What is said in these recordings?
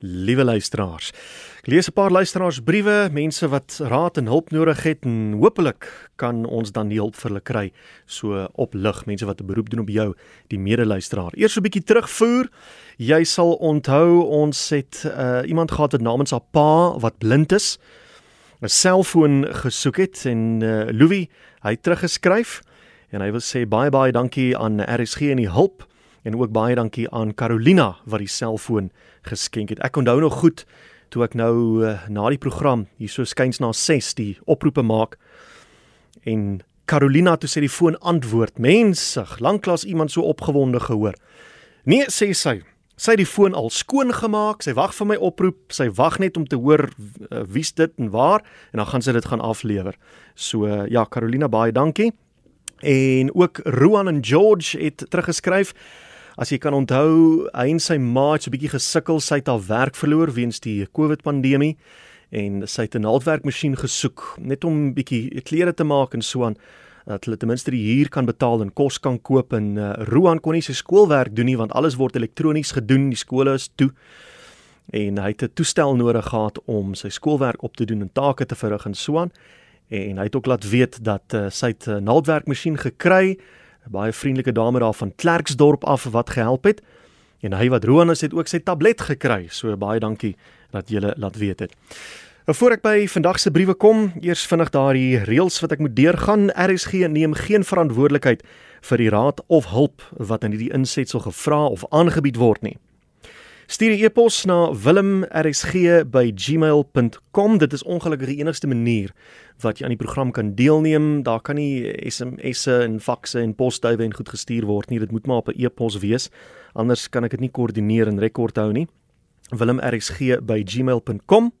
Liewe luisteraars, ek lees 'n paar luisteraarsbriewe, mense wat raad en hulp nodig het en hopelik kan ons dan die hulp vir hulle kry so oplig, mense wat 'n beroep doen op jou, die medeluisteraar. Eers 'n bietjie terugvoer. Jy sal onthou ons het uh, iemand gehad wat namens haar pa wat blind is, 'n selfoon gesoek het en uh, Louis, hy het teruggeskryf en hy wil sê baie baie dankie aan RSG en die hulp en ook baie dankie aan Carolina wat die selfoon geskenk het. Ek onthou nog goed toe ek nou uh, na die program hier so skuins na 6 die oproepe maak en Carolina toe sê die foon antwoord. Mensig, lanklaas iemand so opgewonde gehoor. Nee, sê sy. Sy het die foon al skoon gemaak. Sy wag vir my oproep. Sy wag net om te hoor uh, wie's dit en waar en dan gaan sy dit gaan aflewer. So uh, ja, Carolina baie dankie. En ook Roan en George het teruggeskryf. As jy kan onthou, hy en sy ma het so 'n bietjie gesukkel, sy het haar werk verloor weens die COVID pandemie en sy het 'n naaldwerkmasjien gesoek net om 'n bietjie klere te maak en so aan dat hulle ten minste die huur kan betaal en kos kan koop en uh, Roan kon nie sy skoolwerk doen nie want alles word elektronies gedoen, die skole is toe. En hy het 'n toestel nodig gehad om sy skoolwerk op te doen en take te verrig en so aan. En hy het ook laat weet dat uh, sy 'n naaldwerkmasjien gekry 'n baie vriendelike dame daar van Klerksdorp af wat gehelp het. En hy wat Roanus het ook sy tablet gekry. So baie dankie dat julle laat weet het. Nou voor ek by vandag se briewe kom, eers vinnig daardie reëls wat ek moet deurgaan. RSG neem geen verantwoordelikheid vir die raad of hulp wat in hierdie insetsel gevra of aangebied word nie. Stuur 'n e-pos na wilmrsg@gmail.com. Dit is ongelukkig die enigste manier wat jy aan die program kan deelneem. Daar kan nie SMS'e en fakse en posduiwe en goed gestuur word nie. Dit moet maar op 'n e-pos wees. Anders kan ek dit nie koördineer en rekord hou nie. wilmrsg@gmail.com.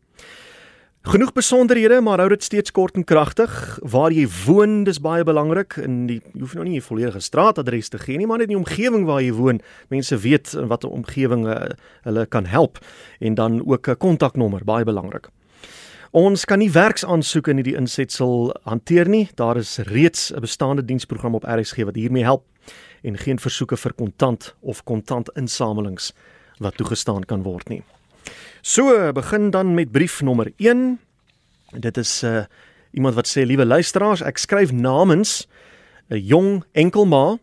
Genoeg besonderhede, maar hou dit steeds kort en kragtig. Waar jy woon, dis baie belangrik. In die jy hoef nou nie 'n volledige straatadres te gee nie, maar net die omgewing waar jy woon. Mense weet in watter omgewing uh, hulle kan help en dan ook 'n kontaknommer, baie belangrik. Ons kan nie werksaansoeke in hierdie insetsel hanteer nie. Daar is reeds 'n bestaande diensprogram op RSG wat hiermee help en geen versoeke vir kontant of kontantinsamelings wat toegestaan kan word nie. So begin dan met brief nommer 1. Dit is uh iemand wat sê liewe luisteraars, ek skryf namens 'n jong enkelma.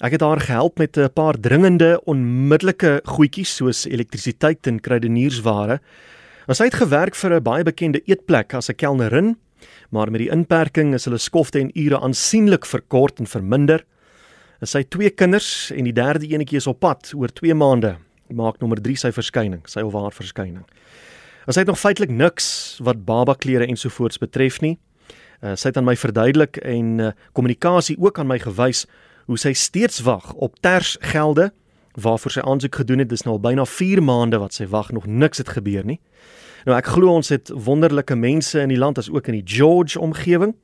Ek het haar gehelp met 'n paar dringende onmiddellike goedjies soos elektrisiteit en kruideniersware. Sy het gewerk vir 'n baie bekende eetplek as 'n kelnerin, maar met die inperking is hulle skofte en ure aansienlik verkort en verminder. Sy het twee kinders en die derde enetjie is op pad oor 2 maande maak nommer 3 sy verskyning, sy of haar verskyning. Ons het nog feitelik niks wat baba klere ensovoorts betref nie. Uh, sy het aan my verduidelik en uh, kommunikasie ook aan my gewys hoe sy steeds wag op tersgelde waarvoor sy aansoek gedoen het. Dis nou al byna 4 maande wat sy wag, nog niks het gebeur nie. Nou ek glo ons het wonderlike mense in die land as ook in die George omgewing.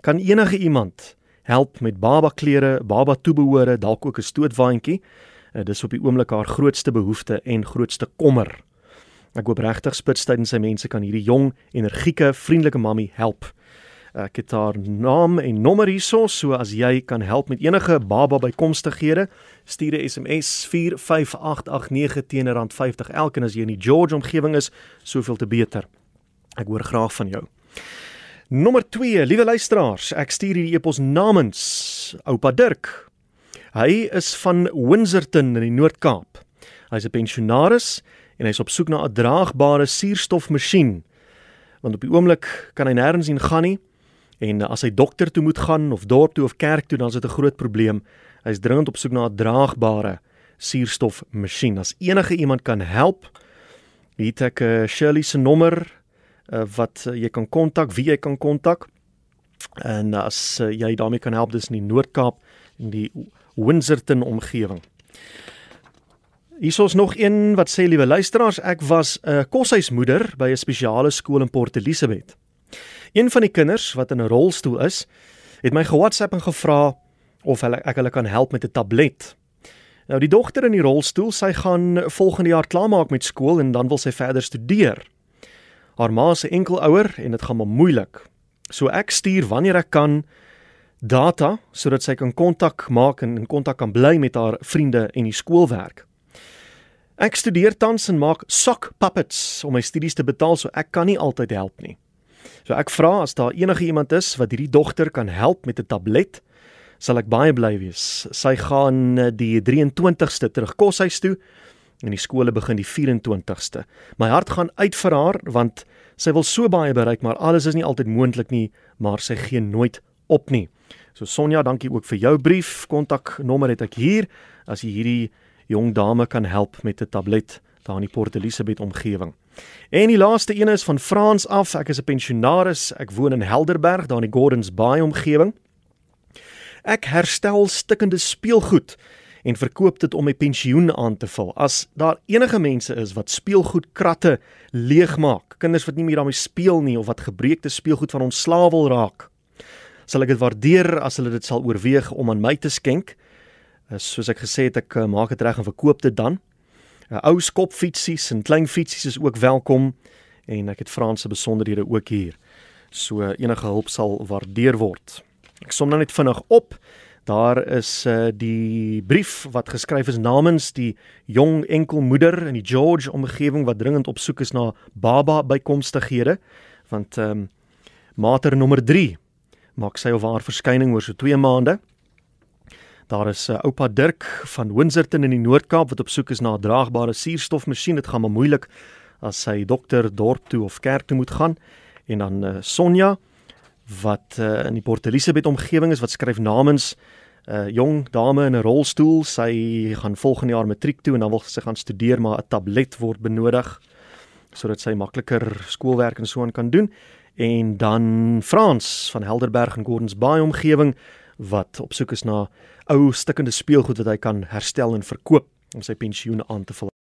Kan enige iemand help met baba klere, baba toebehore, dalk ook 'n stootwaandjie? Uh, dis op die oomblik haar grootste behoefte en grootste kommer. Ek hoop regtig Spitstyd en sy mense kan hierdie jong, energieke, vriendelike mammie help. Ek het haar naam en nommer hierso, so as jy kan help met enige baba bykomstighede, stuur 'n SMS 45889 teen R50 elkeen as jy in die George omgewing is, soveel te beter. Ek hoor graag van jou. Nommer 2, liewe luisteraars, ek stuur hierdie e-pos namens oupa Dirk Hy is van Windsorton in die Noord-Kaap. Hy's 'n pensionaris en hy's op soek na 'n draagbare suurstofmasjien. Want op die oomblik kan hy nêrens heen gaan nie en as hy dokter toe moet gaan of dorp toe of kerk toe, dan is dit 'n groot probleem. Hy's dringend op soek na 'n draagbare suurstofmasjien. As enige iemand kan help, het ek uh, Shirley se nommer uh, wat uh, jy kan kontak, wie jy kan kontak. En as uh, jy daarmee kan help, dis in die Noord-Kaap in die Windsorton omgewing. Hier is nog een wat sê liewe luisteraars, ek was 'n koshuismoeder by 'n spesiale skool in Port Elizabeth. Een van die kinders wat in 'n rolstoel is, het my ge-WhatsApp en gevra of hulle ek hulle kan help met 'n tablet. Nou die dogter in die rolstoel, sy gaan volgende jaar klaarmaak met skool en dan wil sy verder studeer. Haar ma se enkelouer en dit gaan maar moeilik. So ek stuur wanneer ek kan data sodat sy kan kontak maak en in kontak kan bly met haar vriende en die skoolwerk. Ek studeer tans en maak sock puppets om my studies te betaal, so ek kan nie altyd help nie. So ek vra as daar enige iemand is wat hierdie dogter kan help met 'n tablet, sal ek baie bly wees. Sy gaan eh, die 23ste terug koshuis toe en die skole begin die 24ste. My hart gaan uit vir haar want sy wil so baie bereik, maar alles is nie altyd moontlik nie, maar sy gee nooit op nie. So Sonja, dankie ook vir jou brief. Kontaknommer het ek hier as jy hierdie jong dame kan help met 'n tablet daar in die Port Elizabeth omgewing. En die laaste een is van Frans af. Ek is 'n pensionaris. Ek woon in Helderberg, daar in die Gordons Bay omgewing. Ek herstel stikkende speelgoed en verkoop dit om my pensioen aan te vul. As daar enige mense is wat speelgoedkratte leegmaak, kinders wat nie meer daarmee speel nie of wat gebreekte speelgoed van ontslaaw wil raak, sal ek dit waardeer as hulle dit sal oorweeg om aan my te skenk. Eh, soos ek gesê het, ek eh, maak dit reg en verkoop dit dan. Uh, ou skopfietsies en klein fietsies is ook welkom en ek het Franse besonderhede ook hier. So enige hulp sal waardeer word. Ek som nou net vinnig op. Daar is uh, die brief wat geskryf is namens die jong enkelmoeder in die George omgewing wat dringend op soek is na baba bykomstighede want ehm um, mater nommer 3 maak sy of haar verskyning oor so 2 maande. Daar is 'n uh, oupa Dirk van Windsorton in die Noord-Kaap wat op soek is na 'n draagbare suurstofmasjien. Dit gaan maar moeilik as sy dokter dorp toe of kerk toe moet gaan. En dan uh, Sonja wat uh, in die Port Elizabeth omgewing is wat skryf namens 'n uh, jong dame in 'n rolstoel. Sy gaan volgende jaar matriek toe en dan wil sy gaan studeer maar 'n tablet word benodig sodat sy makliker skoolwerk en so aan kan doen. En dan Frans van Helderberg en Gordons Bay omgewing wat op soek is na ou stikkende speelgoed wat hy kan herstel en verkoop om sy pensioen aan te vul.